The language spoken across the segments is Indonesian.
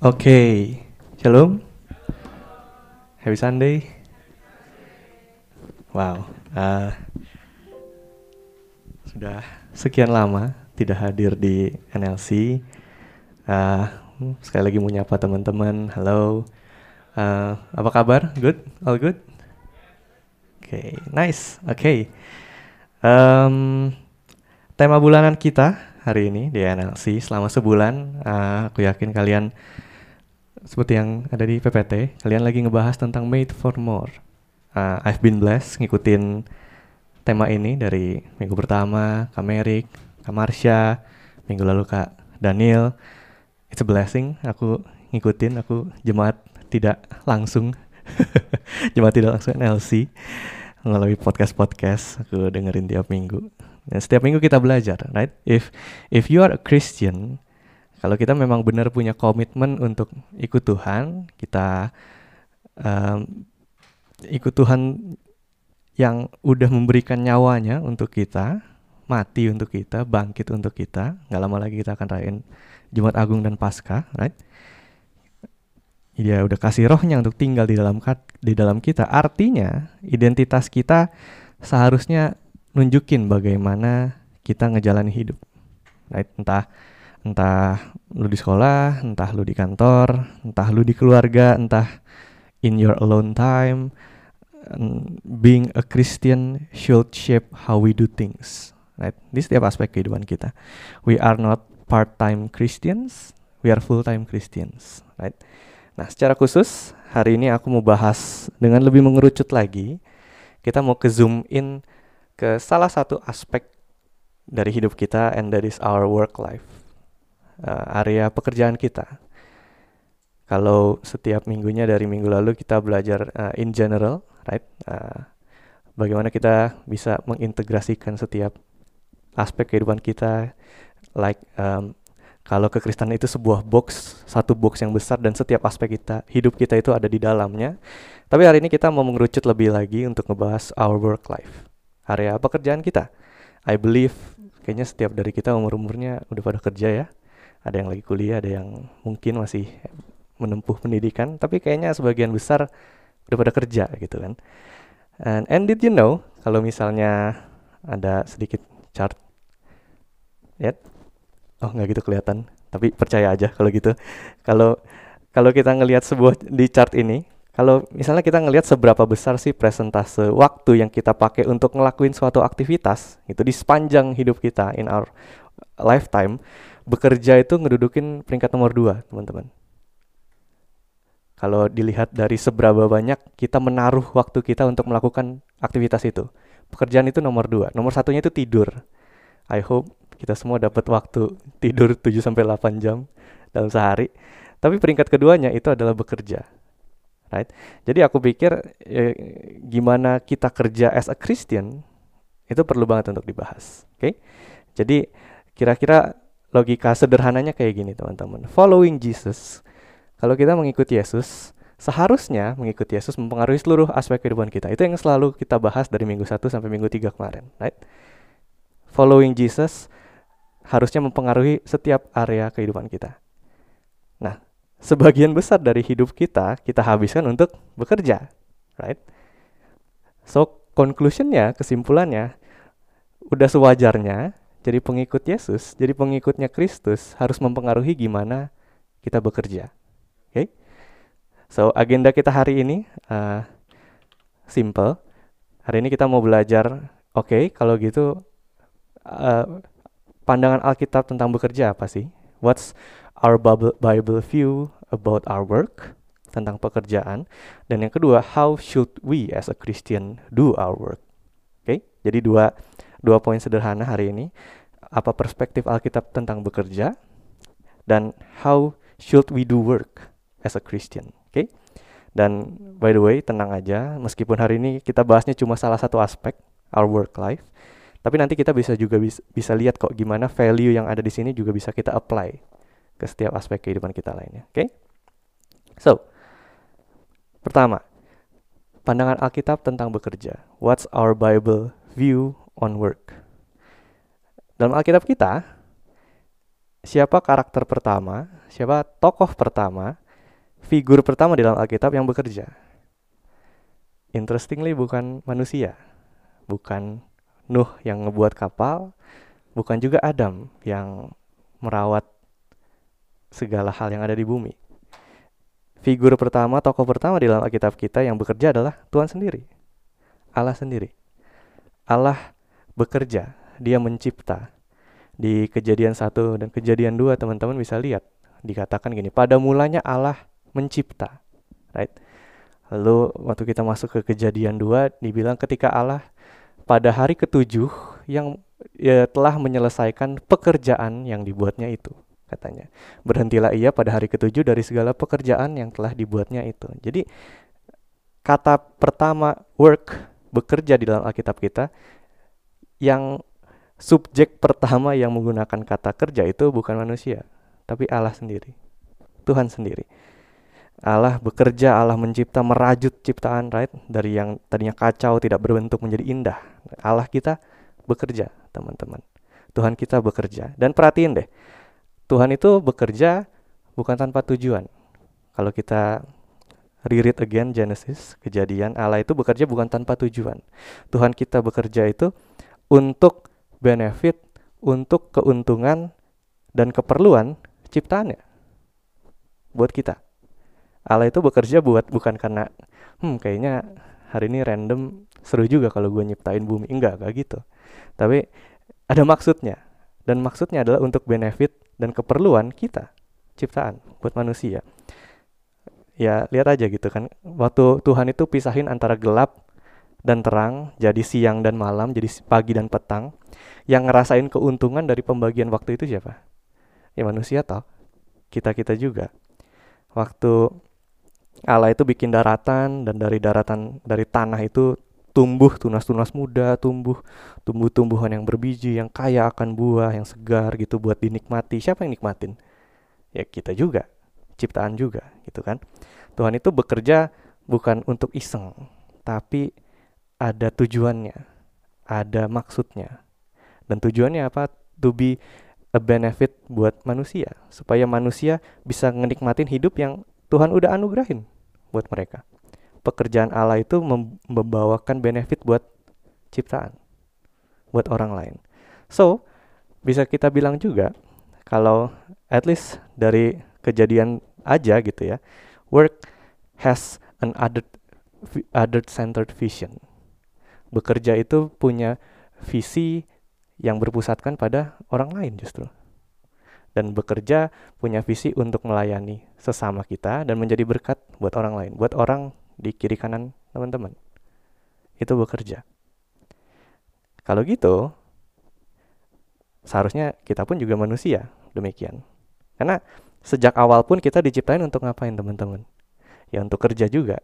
Oke, shalom. Happy Sunday. Wow, uh, sudah sekian lama tidak hadir di NLC. Uh, sekali lagi mau nyapa teman-teman. Halo, uh, apa kabar? Good, all good. Oke, okay, nice. Oke, okay. um, tema bulanan kita hari ini di NLC selama sebulan. Uh, aku yakin kalian seperti yang ada di PPT, kalian lagi ngebahas tentang Made for More. Uh, I've been blessed ngikutin tema ini dari minggu pertama, Kak Merik, Kak Marsha, minggu lalu Kak Daniel. It's a blessing, aku ngikutin, aku jemaat tidak langsung, jemaat tidak langsung NLC, melalui podcast-podcast, aku dengerin tiap minggu. Dan setiap minggu kita belajar, right? If if you are a Christian, kalau kita memang benar punya komitmen untuk ikut Tuhan, kita um, ikut Tuhan yang udah memberikan nyawanya untuk kita, mati untuk kita, bangkit untuk kita. Nggak lama lagi kita akan rayain Jumat Agung dan Paskah, right? Dia udah kasih rohnya untuk tinggal di dalam di dalam kita. Artinya identitas kita seharusnya nunjukin bagaimana kita ngejalani hidup. Right? Entah entah lu di sekolah, entah lu di kantor, entah lu di keluarga, entah in your alone time, being a Christian should shape how we do things. Right? Di setiap aspek kehidupan kita. We are not part-time Christians, we are full-time Christians. Right? Nah, secara khusus hari ini aku mau bahas dengan lebih mengerucut lagi. Kita mau ke zoom in ke salah satu aspek dari hidup kita and that is our work life. Uh, area pekerjaan kita. Kalau setiap minggunya dari minggu lalu kita belajar uh, in general, right? Uh, bagaimana kita bisa mengintegrasikan setiap aspek kehidupan kita, like um, kalau kekristenan itu sebuah box, satu box yang besar dan setiap aspek kita, hidup kita itu ada di dalamnya. Tapi hari ini kita mau mengerucut lebih lagi untuk ngebahas our work life, area pekerjaan kita. I believe kayaknya setiap dari kita umur-umurnya udah pada kerja ya. Ada yang lagi kuliah, ada yang mungkin masih menempuh pendidikan, tapi kayaknya sebagian besar udah pada kerja gitu kan. And, and did you know kalau misalnya ada sedikit chart, ya, oh nggak gitu kelihatan, tapi percaya aja kalau gitu. Kalau kalau kita ngelihat sebuah di chart ini, kalau misalnya kita ngelihat seberapa besar sih presentase waktu yang kita pakai untuk ngelakuin suatu aktivitas, itu di sepanjang hidup kita in our lifetime, bekerja itu ngedudukin peringkat nomor dua, teman-teman. Kalau dilihat dari seberapa banyak kita menaruh waktu kita untuk melakukan aktivitas itu. Pekerjaan itu nomor dua. Nomor satunya itu tidur. I hope kita semua dapat waktu tidur 7 sampai 8 jam dalam sehari. Tapi peringkat keduanya itu adalah bekerja. Right? Jadi aku pikir eh, gimana kita kerja as a Christian itu perlu banget untuk dibahas. Oke? Okay? Jadi kira-kira logika sederhananya kayak gini teman-teman. Following Jesus kalau kita mengikuti Yesus, seharusnya mengikuti Yesus mempengaruhi seluruh aspek kehidupan kita. Itu yang selalu kita bahas dari minggu 1 sampai minggu 3 kemarin, right? Following Jesus harusnya mempengaruhi setiap area kehidupan kita. Nah, sebagian besar dari hidup kita kita habiskan untuk bekerja, right? So, conclusionnya, kesimpulannya, udah sewajarnya jadi pengikut Yesus, jadi pengikutnya Kristus harus mempengaruhi gimana kita bekerja. Oke. Okay? So, agenda kita hari ini uh, simple. Hari ini kita mau belajar, oke, okay, kalau gitu uh, pandangan Alkitab tentang bekerja apa sih? What's our Bible view about our work? Tentang pekerjaan. Dan yang kedua, how should we as a Christian do our work? Oke, okay? jadi dua dua poin sederhana hari ini. Apa perspektif Alkitab tentang bekerja? Dan how should we do work? as a Christian. Oke. Okay? Dan by the way, tenang aja, meskipun hari ini kita bahasnya cuma salah satu aspek our work life, tapi nanti kita bisa juga bisa, bisa lihat kok gimana value yang ada di sini juga bisa kita apply ke setiap aspek kehidupan kita lainnya. Oke? Okay? So, pertama, pandangan Alkitab tentang bekerja. What's our Bible view on work? Dalam Alkitab kita, siapa karakter pertama siapa tokoh pertama, figur pertama di dalam Alkitab yang bekerja. Interestingly bukan manusia, bukan Nuh yang ngebuat kapal, bukan juga Adam yang merawat segala hal yang ada di bumi. Figur pertama, tokoh pertama di dalam Alkitab kita yang bekerja adalah Tuhan sendiri. Allah sendiri. Allah bekerja, dia mencipta. Di kejadian satu dan kejadian dua teman-teman bisa lihat. Dikatakan gini, pada mulanya Allah mencipta. Right? Lalu waktu kita masuk ke kejadian dua, dibilang ketika Allah pada hari ketujuh yang ya, telah menyelesaikan pekerjaan yang dibuatnya itu katanya berhentilah ia pada hari ketujuh dari segala pekerjaan yang telah dibuatnya itu jadi kata pertama work bekerja di dalam Alkitab kita yang subjek pertama yang menggunakan kata kerja itu bukan manusia tapi Allah sendiri Tuhan sendiri Allah bekerja, Allah mencipta, merajut ciptaan, right? Dari yang tadinya kacau, tidak berbentuk menjadi indah. Allah kita bekerja, teman-teman. Tuhan kita bekerja. Dan perhatiin deh, Tuhan itu bekerja bukan tanpa tujuan. Kalau kita reread again Genesis, kejadian, Allah itu bekerja bukan tanpa tujuan. Tuhan kita bekerja itu untuk benefit, untuk keuntungan dan keperluan ciptaannya. Buat kita. Allah itu bekerja buat bukan karena hmm kayaknya hari ini random seru juga kalau gue nyiptain bumi. Enggak kayak gitu. Tapi ada maksudnya. Dan maksudnya adalah untuk benefit dan keperluan kita ciptaan buat manusia. Ya lihat aja gitu kan. Waktu Tuhan itu pisahin antara gelap dan terang jadi siang dan malam jadi pagi dan petang yang ngerasain keuntungan dari pembagian waktu itu siapa ya manusia toh kita kita juga waktu Allah itu bikin daratan dan dari daratan dari tanah itu tumbuh tunas-tunas muda, tumbuh tumbuh-tumbuhan yang berbiji, yang kaya akan buah, yang segar gitu buat dinikmati. Siapa yang nikmatin? Ya kita juga, ciptaan juga gitu kan. Tuhan itu bekerja bukan untuk iseng, tapi ada tujuannya, ada maksudnya. Dan tujuannya apa? To be a benefit buat manusia, supaya manusia bisa menikmatin hidup yang Tuhan udah anugerahin buat mereka. Pekerjaan Allah itu membawakan benefit buat ciptaan, buat orang lain. So, bisa kita bilang juga kalau at least dari kejadian aja gitu ya, work has an other other centered vision. Bekerja itu punya visi yang berpusatkan pada orang lain justru dan bekerja punya visi untuk melayani sesama kita dan menjadi berkat buat orang lain, buat orang di kiri kanan teman-teman. Itu bekerja. Kalau gitu, seharusnya kita pun juga manusia demikian. Karena sejak awal pun kita diciptain untuk ngapain teman-teman? Ya untuk kerja juga.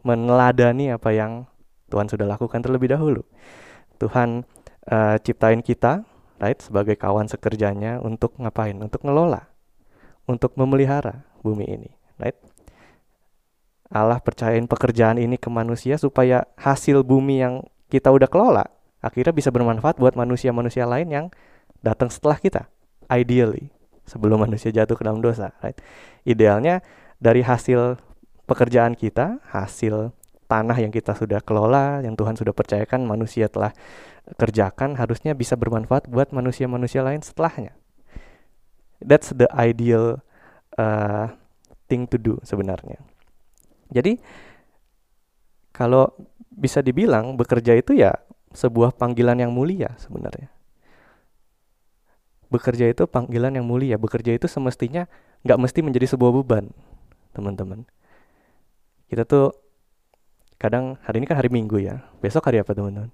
Meneladani apa yang Tuhan sudah lakukan terlebih dahulu. Tuhan uh, ciptain kita right sebagai kawan sekerjanya untuk ngapain? Untuk ngelola untuk memelihara bumi ini right? Allah percayain pekerjaan ini ke manusia supaya hasil bumi yang kita udah kelola akhirnya bisa bermanfaat buat manusia-manusia lain yang datang setelah kita ideally sebelum manusia jatuh ke dalam dosa right? Idealnya dari hasil pekerjaan kita hasil tanah yang kita sudah kelola, yang Tuhan sudah percayakan, manusia telah kerjakan, harusnya bisa bermanfaat buat manusia-manusia lain setelahnya. That's the ideal uh, thing to do sebenarnya. Jadi kalau bisa dibilang bekerja itu ya sebuah panggilan yang mulia sebenarnya. Bekerja itu panggilan yang mulia. Bekerja itu semestinya nggak mesti menjadi sebuah beban, teman-teman. Kita tuh kadang hari ini kan hari Minggu ya. Besok hari apa teman-teman?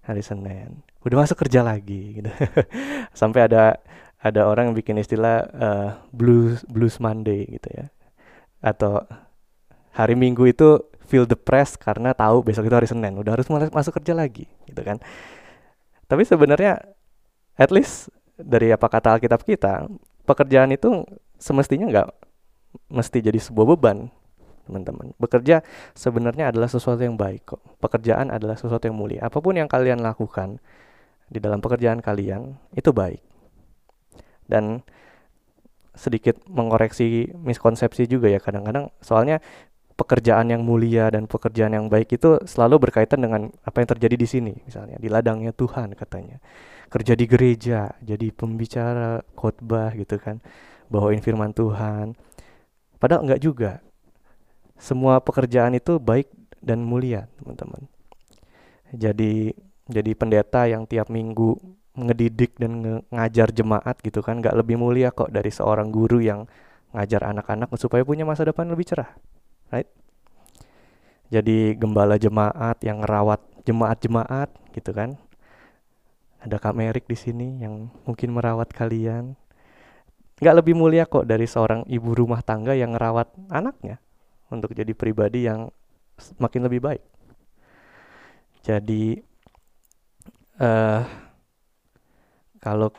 Hari Senin. Udah masuk kerja lagi gitu. Sampai ada ada orang yang bikin istilah uh, blues blues Monday gitu ya. Atau hari Minggu itu feel depressed karena tahu besok itu hari Senin. Udah harus masuk kerja lagi gitu kan. Tapi sebenarnya at least dari apa kata Alkitab kita pekerjaan itu semestinya nggak mesti jadi sebuah beban teman-teman. Bekerja sebenarnya adalah sesuatu yang baik kok. Pekerjaan adalah sesuatu yang mulia. Apa pun yang kalian lakukan di dalam pekerjaan kalian itu baik. Dan sedikit mengoreksi miskonsepsi juga ya kadang-kadang soalnya pekerjaan yang mulia dan pekerjaan yang baik itu selalu berkaitan dengan apa yang terjadi di sini misalnya di ladangnya Tuhan katanya kerja di gereja jadi pembicara khotbah gitu kan bawain firman Tuhan padahal enggak juga semua pekerjaan itu baik dan mulia teman-teman. Jadi jadi pendeta yang tiap minggu ngedidik dan ngajar jemaat gitu kan nggak lebih mulia kok dari seorang guru yang ngajar anak-anak supaya punya masa depan lebih cerah right? Jadi gembala jemaat yang ngerawat jemaat-jemaat gitu kan. Ada Kak Merik di sini yang mungkin merawat kalian. Nggak lebih mulia kok dari seorang ibu rumah tangga yang ngerawat anaknya untuk jadi pribadi yang makin lebih baik jadi uh, kalau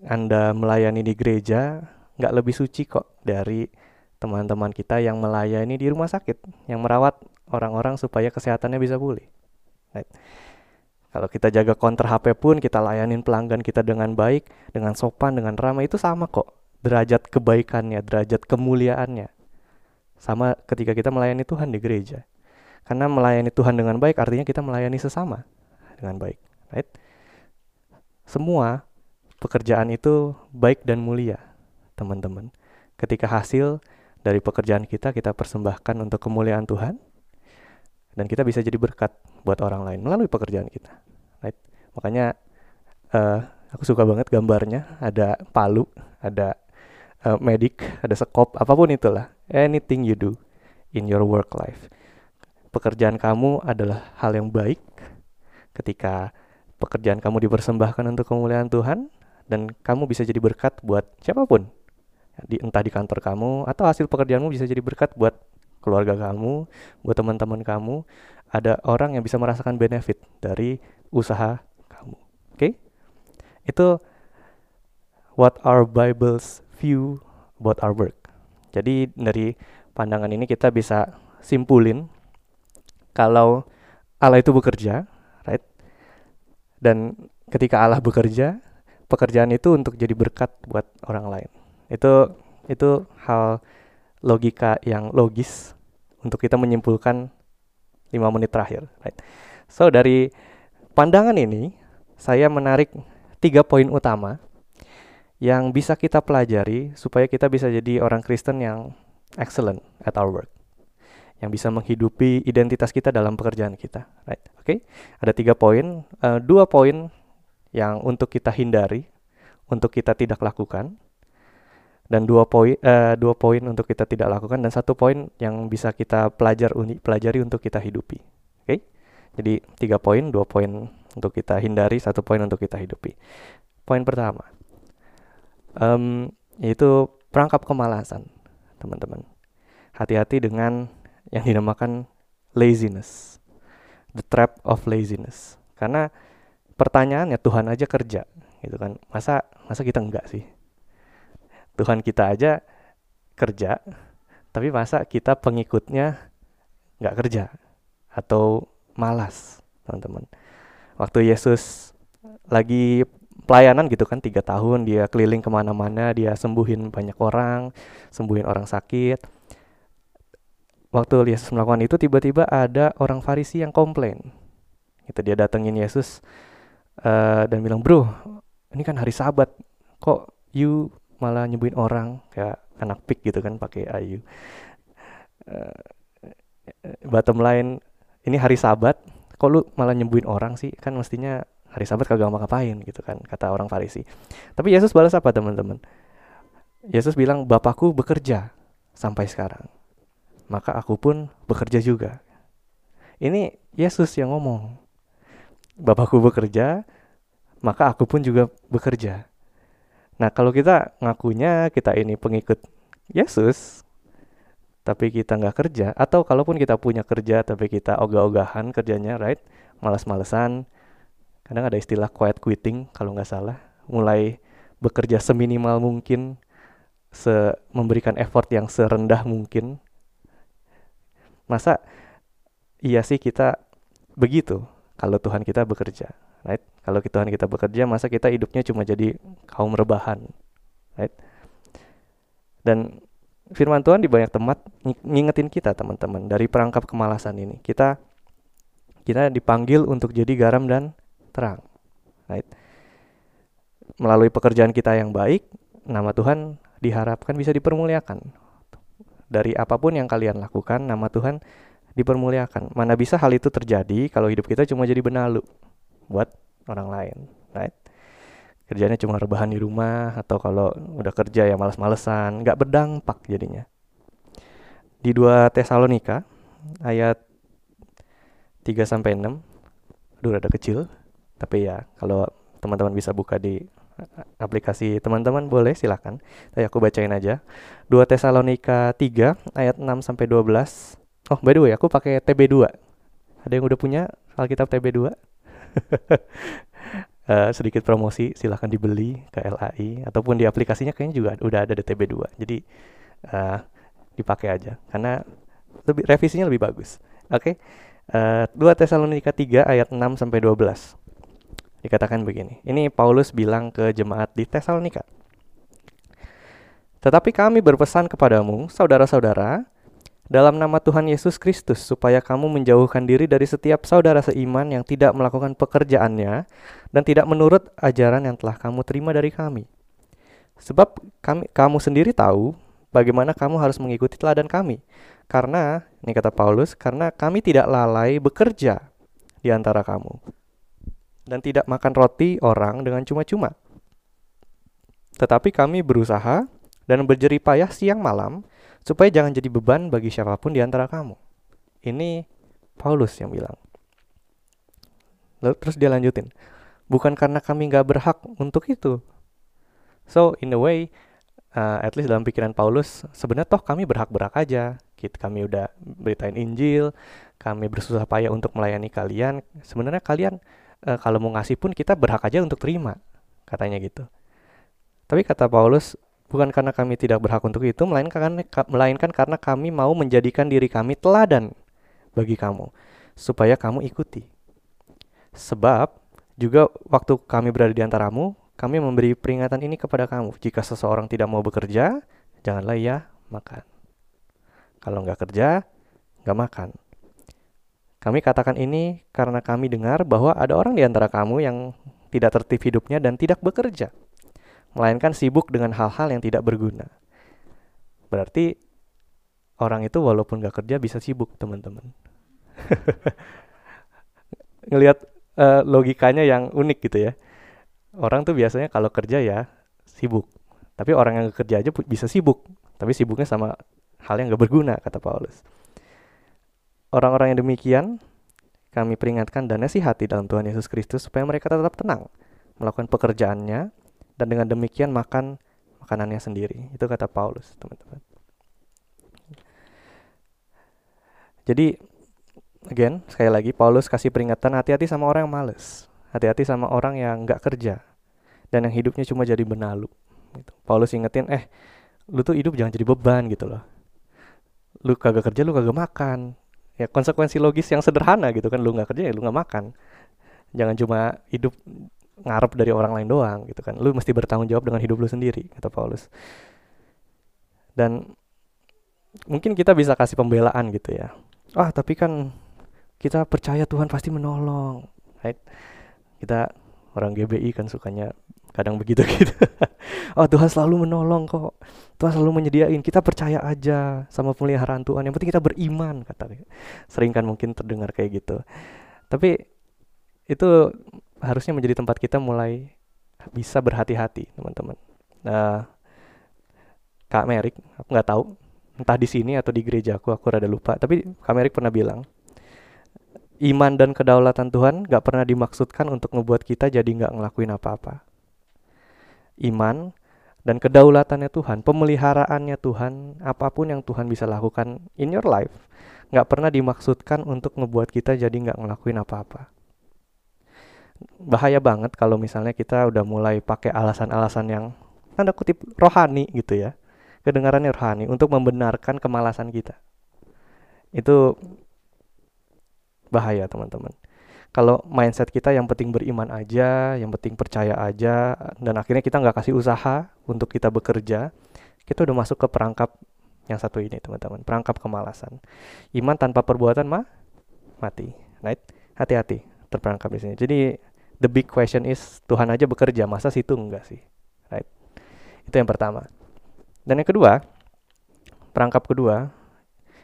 Anda melayani di gereja, nggak lebih suci kok dari teman-teman kita yang melayani di rumah sakit, yang merawat orang-orang supaya kesehatannya bisa pulih. Right. Kalau kita jaga counter HP pun, kita layanin pelanggan kita dengan baik, dengan sopan, dengan ramah, itu sama kok. Derajat kebaikannya, derajat kemuliaannya. Sama ketika kita melayani Tuhan di gereja. Karena melayani Tuhan dengan baik artinya kita melayani sesama dengan baik. Right? Semua pekerjaan itu baik dan mulia, teman-teman. Ketika hasil dari pekerjaan kita kita persembahkan untuk kemuliaan Tuhan dan kita bisa jadi berkat buat orang lain melalui pekerjaan kita. Right? Makanya uh, aku suka banget gambarnya ada palu, ada uh, medik, ada sekop, apa pun itulah. Anything you do in your work life. Pekerjaan kamu adalah hal yang baik ketika pekerjaan kamu dipersembahkan untuk kemuliaan Tuhan dan kamu bisa jadi berkat buat siapa pun di entah di kantor kamu atau hasil pekerjaanmu bisa jadi berkat buat keluarga kamu, buat teman-teman kamu, ada orang yang bisa merasakan benefit dari usaha kamu. Oke? Okay? Itu what our Bibles view about our work. Jadi dari pandangan ini kita bisa simpulin kalau Allah itu bekerja, right? Dan ketika Allah bekerja, pekerjaan itu untuk jadi berkat buat orang lain. Itu itu hal logika yang logis untuk kita menyimpulkan lima menit terakhir. Right. So dari pandangan ini saya menarik tiga poin utama yang bisa kita pelajari supaya kita bisa jadi orang Kristen yang excellent at our work yang bisa menghidupi identitas kita dalam pekerjaan kita, right? Oke, okay? ada tiga poin, uh, dua poin yang untuk kita hindari, untuk kita tidak lakukan, dan dua poin uh, dua poin untuk kita tidak lakukan dan satu poin yang bisa kita pelajar uni, pelajari untuk kita hidupi. Oke, okay? jadi tiga poin, dua poin untuk kita hindari, satu poin untuk kita hidupi. Poin pertama, um, yaitu perangkap kemalasan, teman-teman. Hati-hati dengan yang dinamakan laziness, the trap of laziness. Karena pertanyaannya Tuhan aja kerja gitu kan masa masa kita enggak sih Tuhan kita aja kerja tapi masa kita pengikutnya nggak kerja atau malas teman-teman waktu Yesus lagi pelayanan gitu kan tiga tahun dia keliling ke mana-mana dia sembuhin banyak orang sembuhin orang sakit. Waktu Yesus melakukan itu tiba-tiba ada orang Farisi yang komplain. Itu dia datengin Yesus uh, dan bilang bro ini kan hari sabat kok you malah nyembuhin orang? Kayak anak pik gitu kan pakai ayu uh, bottom line ini hari sabat kok lu malah nyembuhin orang sih? Kan mestinya hari sabat kagak mau ngapain gitu kan kata orang Farisi tapi Yesus balas apa teman-teman Yesus bilang bapakku bekerja sampai sekarang maka aku pun bekerja juga ini Yesus yang ngomong bapakku bekerja maka aku pun juga bekerja. Nah, kalau kita ngakunya kita ini pengikut Yesus, tapi kita nggak kerja, atau kalaupun kita punya kerja tapi kita ogah-ogahan kerjanya, right? Malas-malesan. Kadang ada istilah quiet quitting kalau nggak salah. Mulai bekerja seminimal mungkin, se memberikan effort yang serendah mungkin. Masa iya sih kita begitu kalau Tuhan kita bekerja? right? Kalau Tuhan kita bekerja, masa kita hidupnya cuma jadi kaum rebahan, right? Dan firman Tuhan di banyak tempat ngingetin kita teman-teman dari perangkap kemalasan ini. Kita kita dipanggil untuk jadi garam dan terang. Right? Melalui pekerjaan kita yang baik, nama Tuhan diharapkan bisa dipermuliakan. Dari apa pun yang kalian lakukan, nama Tuhan dipermuliakan. Mana bisa hal itu terjadi kalau hidup kita cuma jadi benalu buat orang lain, right? Kerjanya cuma rebahan di rumah atau kalau udah kerja ya males-malesan, nggak berdampak jadinya. Di 2 Tesalonika ayat 3 sampai 6. Aduh rada kecil, tapi ya kalau teman-teman bisa buka di aplikasi teman-teman boleh silakan. Tapi aku bacain aja. 2 Tesalonika 3 ayat 6 sampai 12 Oh, by the way, aku pakai TB2. Ada yang udah punya Alkitab TB2? uh, eh, sedikit promosi, silahkan dibeli ke LAI ataupun di aplikasinya kayaknya juga udah ada di TB2. Jadi uh, dipakai aja karena lebih revisinya lebih bagus. Oke. Okay? Uh, 2 Tesalonika 3 ayat 6 sampai 12. Dikatakan begini. Ini Paulus bilang ke jemaat di Tesalonika. Tetapi kami berpesan kepadamu, saudara-saudara, dalam nama Tuhan Yesus Kristus supaya kamu menjauhkan diri dari setiap saudara seiman yang tidak melakukan pekerjaannya dan tidak menurut ajaran yang telah kamu terima dari kami. Sebab kami, kamu sendiri tahu bagaimana kamu harus mengikuti teladan kami. Karena, ini kata Paulus, karena kami tidak lalai bekerja di antara kamu. Dan tidak makan roti orang dengan cuma-cuma. Tetapi kami berusaha dan berjeripayah siang malam supaya jangan jadi beban bagi siapa pun di antara kamu. Ini Paulus yang bilang. Lalu terus dia lanjutin, bukan karena kami nggak berhak untuk itu. So in a way, uh, at least dalam pikiran Paulus, sebenarnya toh kami berhak-berhak aja. Kita, kami udah beritain Injil, kami bersusah payah untuk melayani kalian. Sebenarnya kalian uh, kalau mau ngasih pun kita berhak aja untuk terima, katanya gitu. Tapi kata Paulus, Bukan karena kami tidak berhak untuk itu, melainkan, melainkan karena kami mau menjadikan diri kami teladan bagi kamu, supaya kamu ikuti. Sebab juga waktu kami berada di antaramu, kami memberi peringatan ini kepada kamu. Jika seseorang tidak mau bekerja, janganlah ia makan. Kalau nggak kerja, nggak makan. Kami katakan ini karena kami dengar bahwa ada orang di antara kamu yang tidak tertib hidupnya dan tidak bekerja melainkan sibuk dengan hal-hal yang tidak berguna. Berarti orang itu walaupun gak kerja bisa sibuk, teman-teman. Ngelihat uh, logikanya yang unik gitu ya. Orang tuh biasanya kalau kerja ya sibuk. Tapi orang yang kerja aja bisa sibuk. Tapi sibuknya sama hal yang gak berguna, kata Paulus. Orang-orang yang demikian kami peringatkan dan nasihati dalam Tuhan Yesus Kristus supaya mereka tetap tenang melakukan pekerjaannya dan dengan demikian makan makanannya sendiri. Itu kata Paulus, teman-teman. Jadi again, sekali lagi Paulus kasih peringatan hati-hati sama orang yang males. Hati-hati sama orang yang nggak kerja dan yang hidupnya cuma jadi benalu. Gitu. Paulus ingetin, eh, lu tuh hidup jangan jadi beban gitu loh. Lu kagak kerja, lu kagak makan. Ya konsekuensi logis yang sederhana gitu kan, lu nggak kerja ya lu nggak makan. Jangan cuma hidup ngarep dari orang lain doang gitu kan. Lu mesti bertanggung jawab dengan hidup lu sendiri kata Paulus. Dan mungkin kita bisa kasih pembelaan gitu ya. Ah tapi kan kita percaya Tuhan pasti menolong right? Kita orang GBI kan sukanya kadang begitu gitu oh Tuhan selalu menolong kok. Tuhan selalu menyediain. Kita percaya aja sama pemeliharaan Tuhan. Yang penting kita beriman kata sering kan mungkin terdengar kayak gitu. Tapi itu harusnya menjadi tempat kita mulai bisa berhati-hati teman-teman. Nah, Kak Merik, aku nggak tahu. Entah di sini atau di gereja aku, aku rada lupa. Tapi Kak Merik pernah bilang, iman dan kedaulatan Tuhan nggak pernah dimaksudkan untuk ngebuat kita jadi nggak ngelakuin apa-apa. Iman dan kedaulatannya Tuhan, pemeliharaannya Tuhan, apa pun yang Tuhan bisa lakukan in your life, nggak pernah dimaksudkan untuk ngebuat kita jadi nggak ngelakuin apa-apa. Bahaya banget kalau misalnya kita udah mulai pakai alasan-alasan yang tanda kutip rohani gitu ya. Kedengarannya rohani untuk membenarkan kemalasan kita. Itu bahaya teman-teman kalau mindset kita yang penting beriman aja yang penting percaya aja dan akhirnya kita nggak kasih usaha untuk kita bekerja kita udah masuk ke perangkap yang satu ini teman-teman. Perangkap kemalasan. Iman tanpa perbuatan mah mati. Right? Hati-hati terperangkap di sini. Jadi the big question is Tuhan aja bekerja masa situ enggak sih? Right? Itu yang pertama. Dan yang kedua perangkap kedua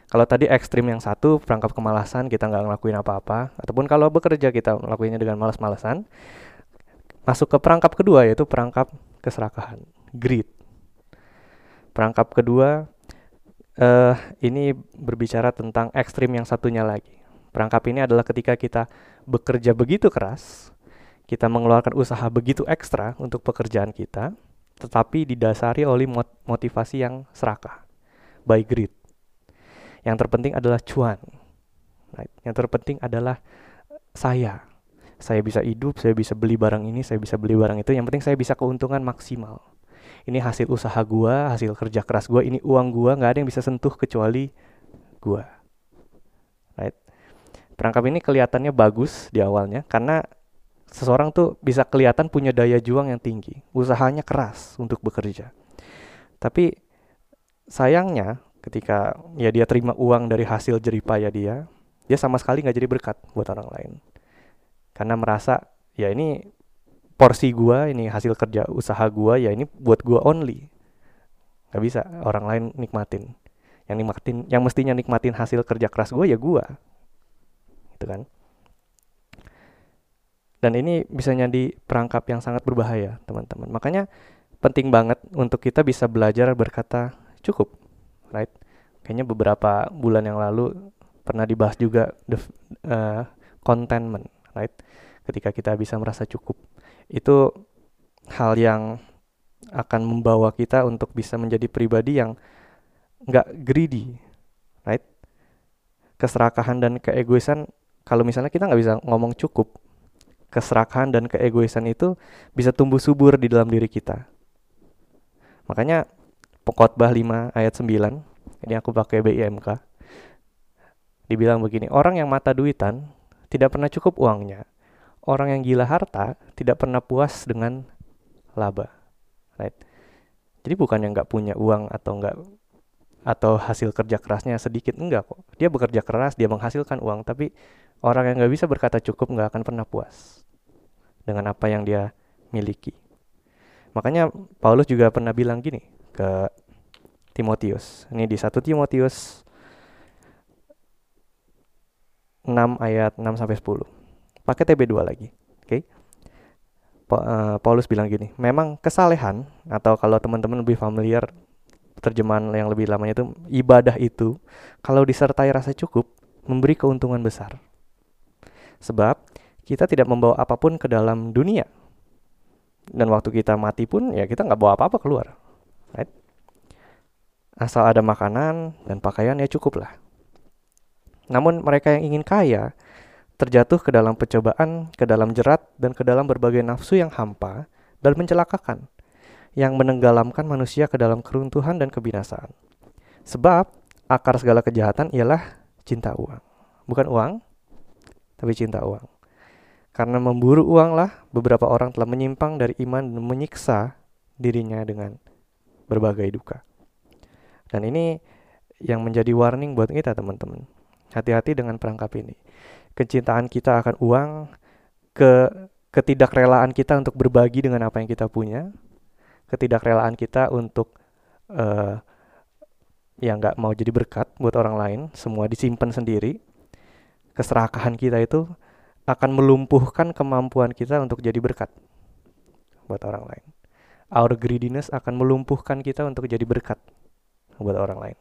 kalau tadi ekstrim yang satu perangkap kemalasan kita nggak ngelakuin apa-apa. Ataupun kalau bekerja kita ngelakuinnya dengan malas-malasan. Masuk ke perangkap kedua yaitu perangkap keserakahan greed. Perangkap kedua uh, ini berbicara tentang ekstrim yang satunya lagi. Perangkap ini adalah ketika kita bekerja begitu keras kita mengeluarkan usaha begitu ekstra untuk pekerjaan kita tetapi didasari oleh motivasi yang serakah by greed yang terpenting adalah cuan. Right? Yang terpenting adalah saya. Saya bisa hidup, saya bisa beli barang ini, saya bisa beli barang itu. Yang penting saya bisa keuntungan maksimal. Ini hasil usaha gua, hasil kerja keras gua, ini uang gua, nggak ada yang bisa sentuh kecuali gua. Right? Perangkap ini kelihatannya bagus di awalnya karena seseorang tuh bisa kelihatan punya daya juang yang tinggi, usahanya keras untuk bekerja. Tapi sayangnya ketika ya dia terima uang dari hasil jeripaya dia dia sama sekali nggak jadi berkat buat orang lain. Karena merasa ya ini porsi gua ini hasil kerja usaha gua ya ini buat gua only. Nggak bisa orang lain nikmatin. Yang nikmatin yang mestinya nikmatin hasil kerja keras gua ya gua. Gitu kan? Dan ini bisa jadi perangkap yang sangat berbahaya teman-teman. Makanya penting banget untuk kita bisa belajar berkata cukup right? Kayaknya beberapa bulan yang lalu pernah dibahas juga the uh, contentment, right? Ketika kita bisa merasa cukup, itu hal yang akan membawa kita untuk bisa menjadi pribadi yang nggak greedy, right? Keserakahan dan keegoisan, kalau misalnya kita nggak bisa ngomong cukup, keserakahan dan keegoisan itu bisa tumbuh subur di dalam diri kita. Makanya Pekotbah 5 ayat 9. Ini aku pakai BIMK. Dibilang begini, orang yang mata duitan tidak pernah cukup uangnya. Orang yang gila harta tidak pernah puas dengan laba. Right? Jadi bukan yang nggak punya uang atau nggak atau hasil kerja kerasnya sedikit enggak kok. Dia bekerja keras, dia menghasilkan uang, tapi orang yang nggak bisa berkata cukup nggak akan pernah puas dengan apa yang dia miliki. Makanya Paulus juga pernah bilang gini ke Timotius. Ini di 1 Timotius 6 ayat 6 sampai 10. Pakai TB2 lagi. Oke. Okay? Uh, Paulus bilang gini, memang kesalehan atau kalau teman-teman lebih familiar terjemahan yang lebih lamanya itu ibadah itu kalau disertai rasa cukup memberi keuntungan besar. Sebab kita tidak membawa apa pun ke dalam dunia. Dan waktu kita mati pun ya kita nggak bawa apa-apa keluar. Right? Asal ada makanan dan pakaian ya cukup lah. Namun mereka yang ingin kaya terjatuh ke dalam pencobaan, ke dalam jerat, dan ke dalam berbagai nafsu yang hampa dan mencelakakan, yang menenggelamkan manusia ke dalam keruntuhan dan kebinasaan. Sebab akar segala kejahatan ialah cinta uang. Bukan uang, tapi cinta uang. Karena memburu uanglah beberapa orang telah menyimpang dari iman dan menyiksa dirinya dengan berbagai duka. Dan ini yang menjadi warning buat kita teman-teman. Hati-hati dengan perangkap ini. Kecintaan kita akan uang, ke ketidakrelaan kita untuk berbagi dengan apa yang kita punya, ketidakrelaan kita untuk uh, ya nggak mau jadi berkat buat orang lain, semua disimpan sendiri. Keserakahan kita itu akan melumpuhkan kemampuan kita untuk jadi berkat buat orang lain. Our greediness akan melumpuhkan kita untuk jadi berkat buat orang lain.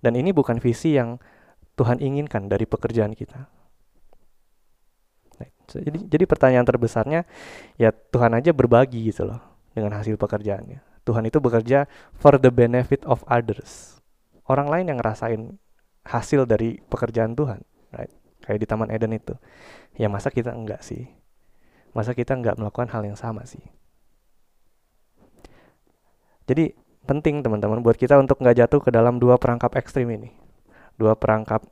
Dan ini bukan visi yang Tuhan inginkan dari pekerjaan kita. Jadi, jadi pertanyaan terbesarnya ya Tuhan aja berbagi gitu loh dengan hasil pekerjaannya. Tuhan itu bekerja for the benefit of others. Orang lain yang ngerasain hasil dari pekerjaan Tuhan, right? Kayak di Taman Eden itu ya masa kita enggak sih masa kita enggak melakukan hal yang sama sih jadi penting teman-teman buat kita untuk nggak jatuh ke dalam dua perangkap ekstrim ini dua perangkap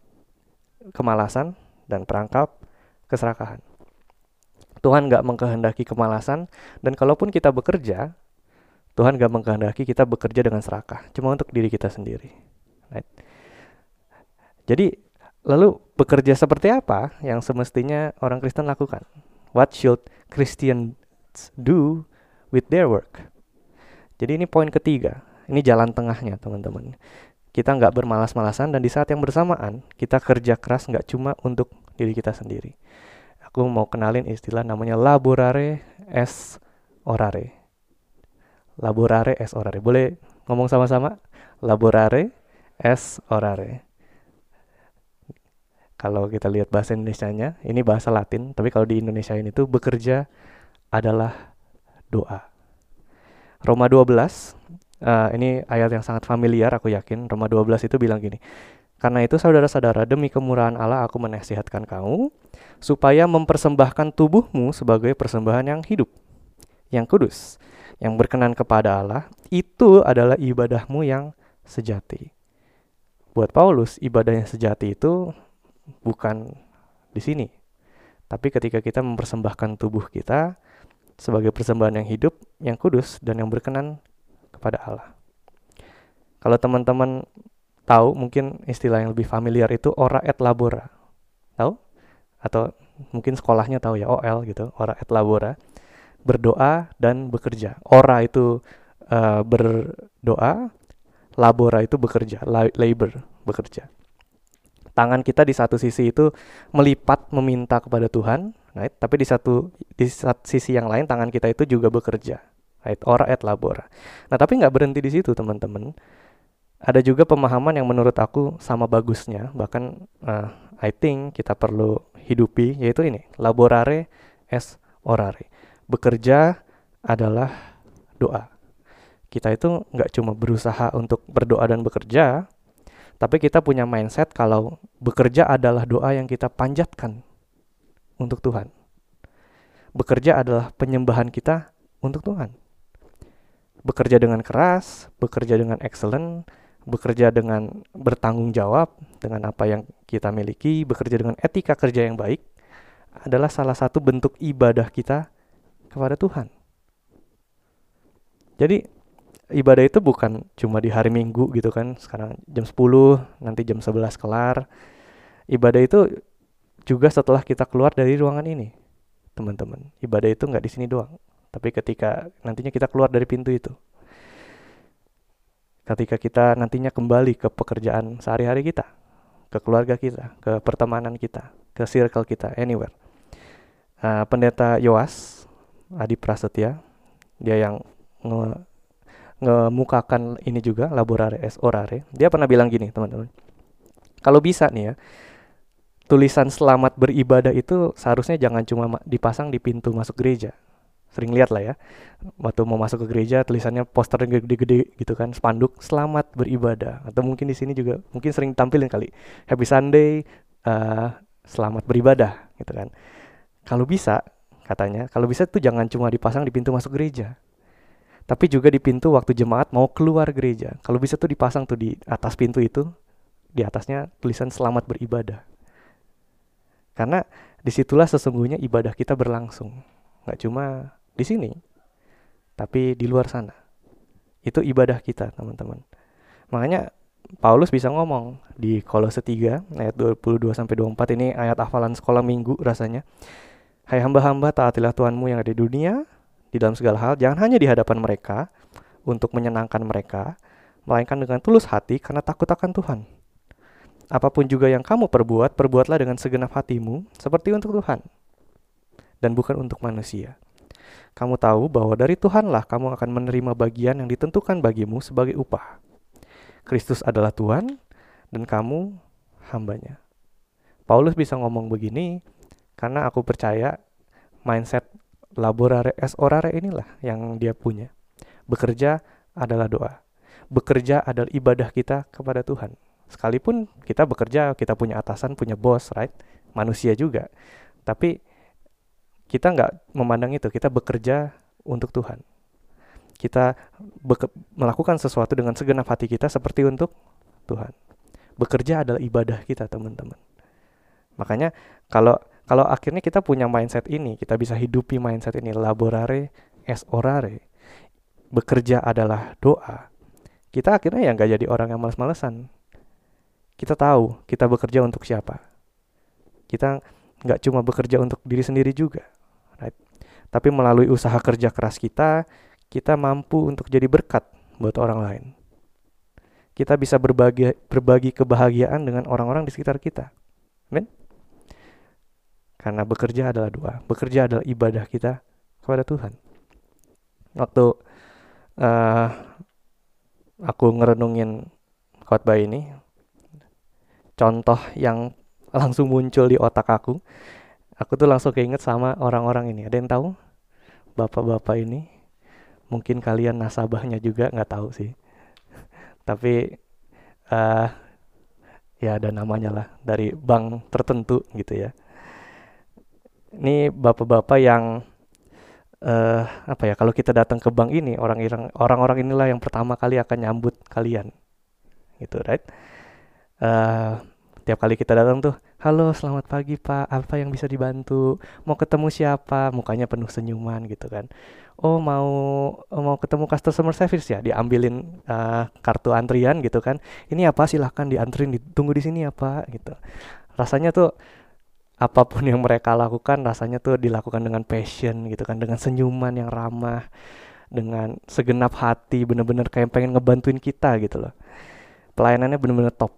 kemalasan dan perangkap keserakahan Tuhan nggak mengkehendaki kemalasan dan kalaupun kita bekerja Tuhan gak mengkehendaki kita bekerja dengan serakah, cuma untuk diri kita sendiri. Right? Jadi, lalu bekerja seperti apa yang semestinya orang Kristen lakukan? What should Christians do with their work? Jadi ini poin ketiga, ini jalan tengahnya teman-teman. Kita nggak bermalas-malasan dan di saat yang bersamaan kita kerja keras nggak cuma untuk diri kita sendiri. Aku mau kenalin istilah namanya laborare es orare laborare es orare. Boleh ngomong sama-sama? Laborare es orare. Kalau kita lihat bahasa Indonesia-nya, ini bahasa Latin, tapi kalau di Indonesia ini tuh bekerja adalah doa. Roma 12, uh, eh, ini ayat yang sangat familiar aku yakin. Roma 12 itu bilang gini, karena itu saudara-saudara demi kemurahan Allah aku menasihatkan kamu supaya mempersembahkan tubuhmu sebagai persembahan yang hidup, yang kudus, yang berkenan kepada Allah, itu adalah ibadahmu yang sejati. Buat Paulus, ibadah yang sejati itu bukan di sini. Tapi ketika kita mempersembahkan tubuh kita sebagai persembahan yang hidup, yang kudus, dan yang berkenan kepada Allah. Kalau teman-teman tahu mungkin istilah yang lebih familiar itu ora et labora. Tahu? Atau mungkin sekolahnya tahu ya OL gitu, ora et labora berdoa dan bekerja. Ora itu uh, berdoa, labora itu bekerja, labor bekerja. Tangan kita di satu sisi itu melipat meminta kepada Tuhan, right? tapi di satu di satu sisi yang lain tangan kita itu juga bekerja, right? Ora et labora. Nah tapi nggak berhenti di situ teman-teman. Ada juga pemahaman yang menurut aku sama bagusnya, bahkan uh, I think kita perlu hidupi, yaitu ini, laborare es orare bekerja adalah doa. Kita itu nggak cuma berusaha untuk berdoa dan bekerja, tapi kita punya mindset kalau bekerja adalah doa yang kita panjatkan untuk Tuhan. Bekerja adalah penyembahan kita untuk Tuhan. Bekerja dengan keras, bekerja dengan excellent, bekerja dengan bertanggung jawab dengan apa yang kita miliki, bekerja dengan etika kerja yang baik adalah salah satu bentuk ibadah kita kepada Tuhan. Jadi ibadah itu bukan cuma di hari Minggu gitu kan. Sekarang jam 10, nanti jam 11 kelar. Ibadah itu juga setelah kita keluar dari ruangan ini. Teman-teman, ibadah itu nggak di sini doang. Tapi ketika nantinya kita keluar dari pintu itu. Ketika kita nantinya kembali ke pekerjaan sehari-hari kita, ke keluarga kita, ke pertemanan kita, ke circle kita, anywhere. Uh, pendeta Yoas Adi Prasetya dia yang ngemukakan ini juga laborare es orare dia pernah bilang gini teman-teman. Kalau bisa nih ya tulisan selamat beribadah itu seharusnya jangan cuma dipasang di pintu masuk gereja. Sering lihat lah ya waktu mau masuk ke gereja tulisannya poster gede-gede gitu kan spanduk selamat beribadah. Atau mungkin di sini juga mungkin sering tampilin kali happy Sunday uh, selamat beribadah gitu kan. Kalau bisa katanya kalau bisa tuh jangan cuma dipasang di pintu masuk gereja tapi juga di pintu waktu jemaat mau keluar gereja. Kalau bisa tuh dipasang tuh di atas pintu itu di atasnya tulisan selamat beribadah. Karena di situlah sesungguhnya ibadah kita berlangsung. Nggak cuma di sini tapi di luar sana. Itu ibadah kita teman-teman. Makanya Paulus bisa ngomong di Kolose 3 ayat 22 sampai 24 ini ayat hafalan sekolah minggu rasanya. Hai hamba-hamba, taatilah Tuhanmu yang ada di dunia, di dalam segala hal. Jangan hanya di hadapan mereka, untuk menyenangkan mereka, melainkan dengan tulus hati karena takut akan Tuhan. Apa pun juga yang kamu perbuat, perbuatlah dengan segenap hatimu, seperti untuk Tuhan, dan bukan untuk manusia. Kamu tahu bahwa dari Tuhanlah kamu akan menerima bagian yang ditentukan bagimu sebagai upah. Kristus adalah Tuhan, dan kamu hambanya. Paulus bisa ngomong begini karena aku percaya mindset laborare es orare inilah yang dia punya. Bekerja adalah doa. Bekerja adalah ibadah kita kepada Tuhan. Sekalipun kita bekerja, kita punya atasan, punya bos, right? Manusia juga. Tapi kita nggak memandang itu. Kita bekerja untuk Tuhan. Kita melakukan sesuatu dengan segenap hati kita seperti untuk Tuhan. Bekerja adalah ibadah kita, teman-teman. Makanya kalau kalau akhirnya kita punya mindset ini, kita bisa hidupi mindset ini laborare es orare. bekerja adalah doa, kita akhirnya ya nggak jadi orang yang males-malesan. Kita tahu kita bekerja untuk siapa. Kita nggak cuma bekerja untuk diri sendiri juga, right? Tapi melalui usaha kerja keras kita, kita mampu untuk jadi berkat buat orang lain. Kita bisa berbagi berbagi kebahagiaan dengan orang-orang di sekitar kita. Amin. Karena bekerja adalah doa, bekerja adalah ibadah kita kepada Tuhan. Waktu uh, aku ngerenungin khotbah ini, contoh yang langsung muncul di otak aku, aku tuh langsung keinget sama orang-orang ini. Ada yang tahu? Bapak-bapak ini, mungkin kalian nasabahnya juga nggak tahu sih. Tapi uh, ya ada namanya lah dari bank tertentu gitu ya ini bapak-bapak yang uh, apa ya kalau kita datang ke bank ini orang orang-orang inilah yang pertama kali akan nyambut kalian. Gitu right? Uh, tiap kali kita datang tuh halo selamat pagi pak. Apa yang bisa dibantu? Mau ketemu siapa? Mukanya penuh senyuman gitu kan. Oh mau mau ketemu customer service ya? Diambilin uh, kartu antrian gitu kan. Ini apa? Silahkan diantrin ditunggu di sini ya pak. Gitu. Rasanya tuh apa pun yang mereka lakukan rasanya tuh dilakukan dengan passion gitu kan dengan senyuman yang ramah dengan segenap hati bener-bener kayak pengen ngebantuin kita gitu loh. Pelayanannya bener-bener top.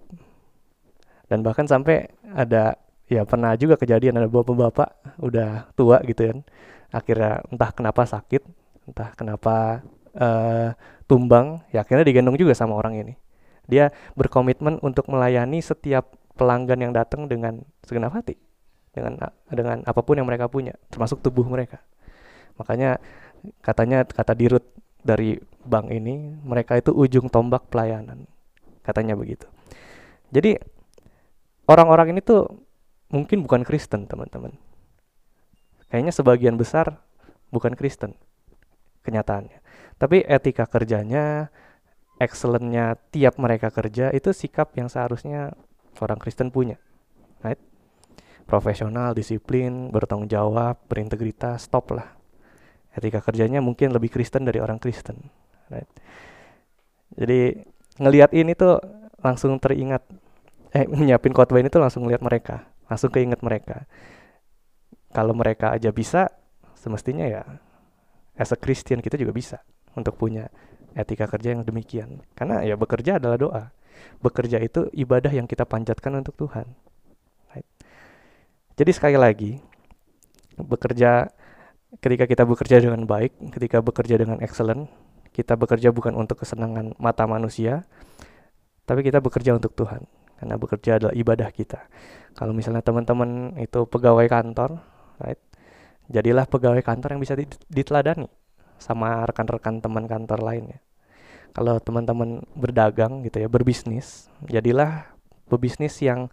Dan bahkan sampai ada ya pernah juga kejadian ada bapak-bapak udah tua gitu kan akhirnya entah kenapa sakit entah kenapa uh, tumbang ya akhirnya digendong juga sama orang ini. Dia berkomitmen untuk melayani setiap pelanggan yang datang dengan segenap hati dengan dengan apa pun yang mereka punya termasuk tubuh mereka. Makanya katanya kata dirut dari bank ini mereka itu ujung tombak pelayanan. Katanya begitu. Jadi orang-orang ini tuh mungkin bukan Kristen teman-teman. Kayaknya sebagian besar bukan Kristen kenyataannya. Tapi etika kerjanya excellentnya tiap mereka kerja itu sikap yang seharusnya seorang Kristen punya. Right profesional, disiplin, bertanggung jawab, berintegritas, stop lah. Etika kerjanya mungkin lebih Kristen dari orang Kristen. Right? Jadi ngelihat ini tuh langsung teringat, eh nyiapin khotbah ini tuh langsung ngeliat mereka, langsung keinget mereka. Kalau mereka aja bisa, semestinya ya as a Christian kita juga bisa untuk punya etika kerja yang demikian. Karena ya bekerja adalah doa. Bekerja itu ibadah yang kita panjatkan untuk Tuhan. Jadi sekali lagi, bekerja ketika kita bekerja dengan baik, ketika bekerja dengan excellent, kita bekerja bukan untuk kesenangan mata manusia, tapi kita bekerja untuk Tuhan. Karena bekerja adalah ibadah kita. Kalau misalnya teman-teman itu pegawai kantor, right? Jadilah pegawai kantor yang bisa diteladani sama rekan-rekan teman kantor lainnya. Kalau teman-teman berdagang gitu ya, berbisnis, jadilah pebisnis yang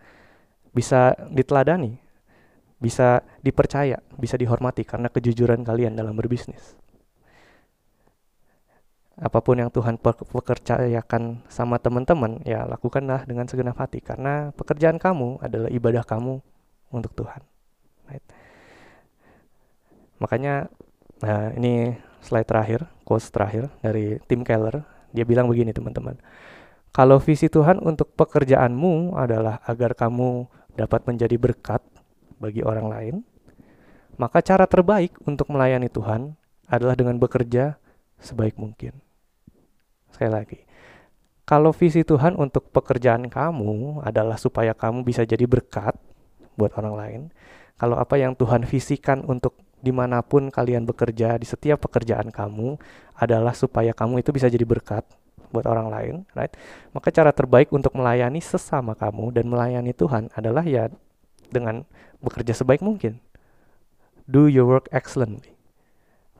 bisa diteladani bisa dipercaya, bisa dihormati karena kejujuran kalian dalam berbisnis. Apa pun yang Tuhan pekerjakan sama teman-teman, ya lakukanlah dengan segenap hati karena pekerjaan kamu adalah ibadah kamu untuk Tuhan. Right. Makanya nah ini slide terakhir, quotes terakhir dari Tim Keller, dia bilang begini teman-teman. Kalau visi Tuhan untuk pekerjaanmu adalah agar kamu dapat menjadi berkat bagi orang lain, maka cara terbaik untuk melayani Tuhan adalah dengan bekerja sebaik mungkin. Sekali lagi, kalau visi Tuhan untuk pekerjaan kamu adalah supaya kamu bisa jadi berkat buat orang lain, kalau apa yang Tuhan visikan untuk di mana pun kalian bekerja, di setiap pekerjaan kamu adalah supaya kamu itu bisa jadi berkat buat orang lain, right? Maka cara terbaik untuk melayani sesama kamu dan melayani Tuhan adalah ya dengan bekerja sebaik mungkin. Do your work excellently.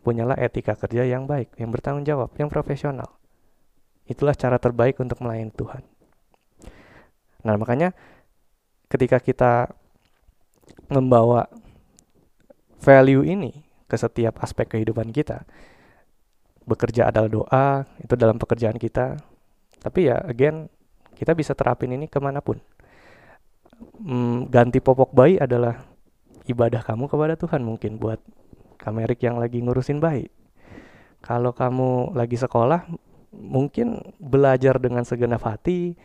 Punyalah etika kerja yang baik, yang bertanggung jawab, yang profesional. Itulah cara terbaik untuk melayani Tuhan. Nah, makanya ketika kita membawa value ini ke setiap aspek kehidupan kita, bekerja adalah doa, itu dalam pekerjaan kita. Tapi ya, again, kita bisa terapin ini ke mana pun mm, ganti popok bayi adalah ibadah kamu kepada Tuhan mungkin buat Kamerik yang lagi ngurusin bayi. Kalau kamu lagi sekolah, mungkin belajar dengan segenap hati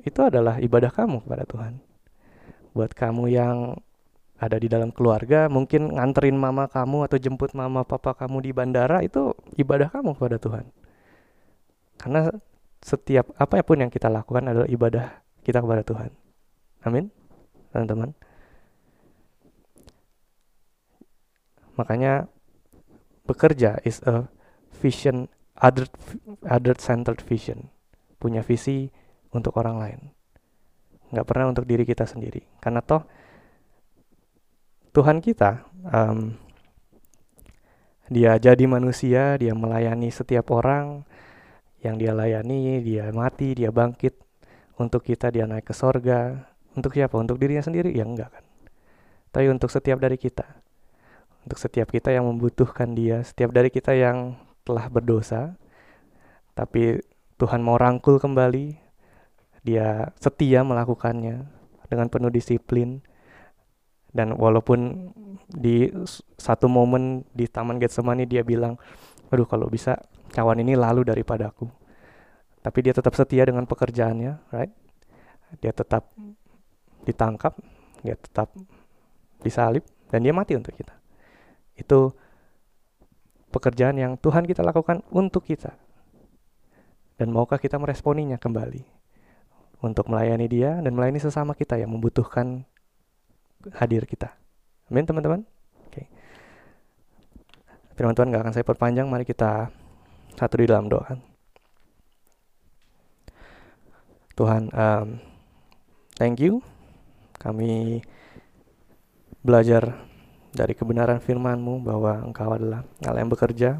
itu adalah ibadah kamu kepada Tuhan. Buat kamu yang ada di dalam keluarga, mungkin nganterin mama kamu atau jemput mama papa kamu di bandara itu ibadah kamu kepada Tuhan. Karena setiap apa pun yang kita lakukan adalah ibadah kita kepada Tuhan. Amin, teman-teman. Makanya bekerja is a vision other other centered vision. Punya visi untuk orang lain. Nggak pernah untuk diri kita sendiri. Karena toh Tuhan kita um, dia jadi manusia dia melayani setiap orang. Yang dia layani dia mati dia bangkit. Untuk kita dia naik ke sorga untuk siapa? Untuk dirinya sendiri? Ya enggak kan. Tapi untuk setiap dari kita. Untuk setiap kita yang membutuhkan dia setiap dari kita yang telah berdosa, tapi Tuhan mau rangkul kembali, dia setia melakukannya dengan penuh disiplin, dan walaupun di satu momen di Taman Getsemani dia bilang, aduh kalau bisa cawan ini lalu daripadaku. Tapi dia tetap setia dengan pekerjaannya, right? Dia tetap ditangkap, dia tetap disalib, dan dia mati untuk kita. Itu pekerjaan yang Tuhan kita lakukan untuk kita. Dan maukah kita meresponinya kembali untuk melayani dia dan melayani sesama kita yang membutuhkan hadir kita. Amin teman-teman. Oke. Okay. Firman Tuhan gak akan saya perpanjang, mari kita satu di dalam doa. Tuhan, um, thank you. Kami belajar dari kebenaran firman-Mu bahwa Engkau adalah Allah yang bekerja,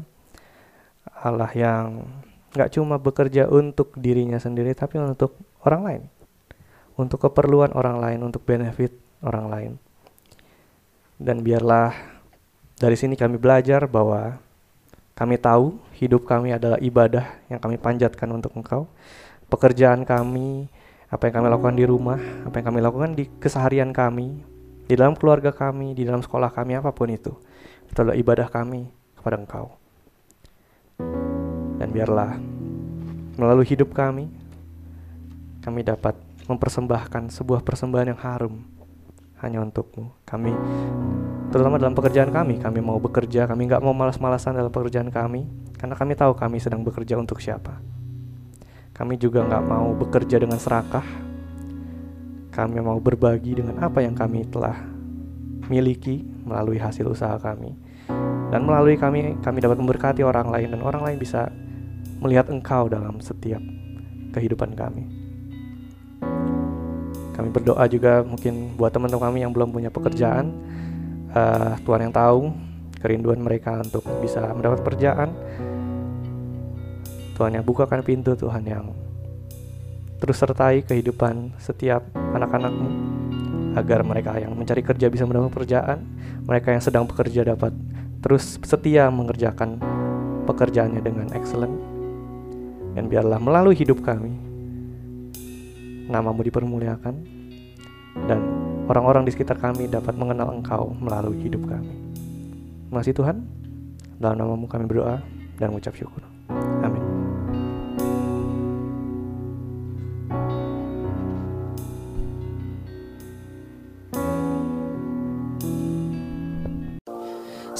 Allah yang gak cuma bekerja untuk dirinya sendiri, tapi untuk orang lain, untuk keperluan orang lain, untuk benefit orang lain. Dan biarlah dari sini kami belajar bahwa kami tahu hidup kami adalah ibadah yang kami panjatkan untuk Engkau. Pekerjaan kami, apa yang kami lakukan di rumah, apa yang kami lakukan di keseharian kami, di dalam keluarga kami, di dalam sekolah kami, apa pun itu. Itu adalah ibadah kami kepada Engkau. Dan biarlah melalui hidup kami, kami dapat mempersembahkan sebuah persembahan yang harum hanya untukmu. Kami, terutama dalam pekerjaan kami, kami mau bekerja, kami nggak mau malas-malasan dalam pekerjaan kami, karena kami tahu kami sedang bekerja untuk siapa. Kami juga nggak mau bekerja dengan serakah, kami mau berbagi dengan apa yang kami telah miliki melalui hasil usaha kami. Dan melalui kami, kami dapat memberkati orang lain dan orang lain bisa melihat engkau dalam setiap kehidupan kami. Kami berdoa juga mungkin buat teman-teman kami yang belum punya pekerjaan, uh, Tuhan yang tahu kerinduan mereka untuk bisa mendapat pekerjaan. Tuhan yang bukakan pintu, Tuhan yang terus sertai kehidupan setiap anak-anakmu agar mereka yang mencari kerja bisa mendapat pekerjaan, mereka yang sedang bekerja dapat terus setia mengerjakan pekerjaannya dengan excellent. Dan biarlah melalui hidup kami namamu dipermuliakan dan orang-orang di sekitar kami dapat mengenal Engkau melalui hidup kami. Kasih Tuhan. Dalam namamu kami berdoa dan mengucap syukur. Amin.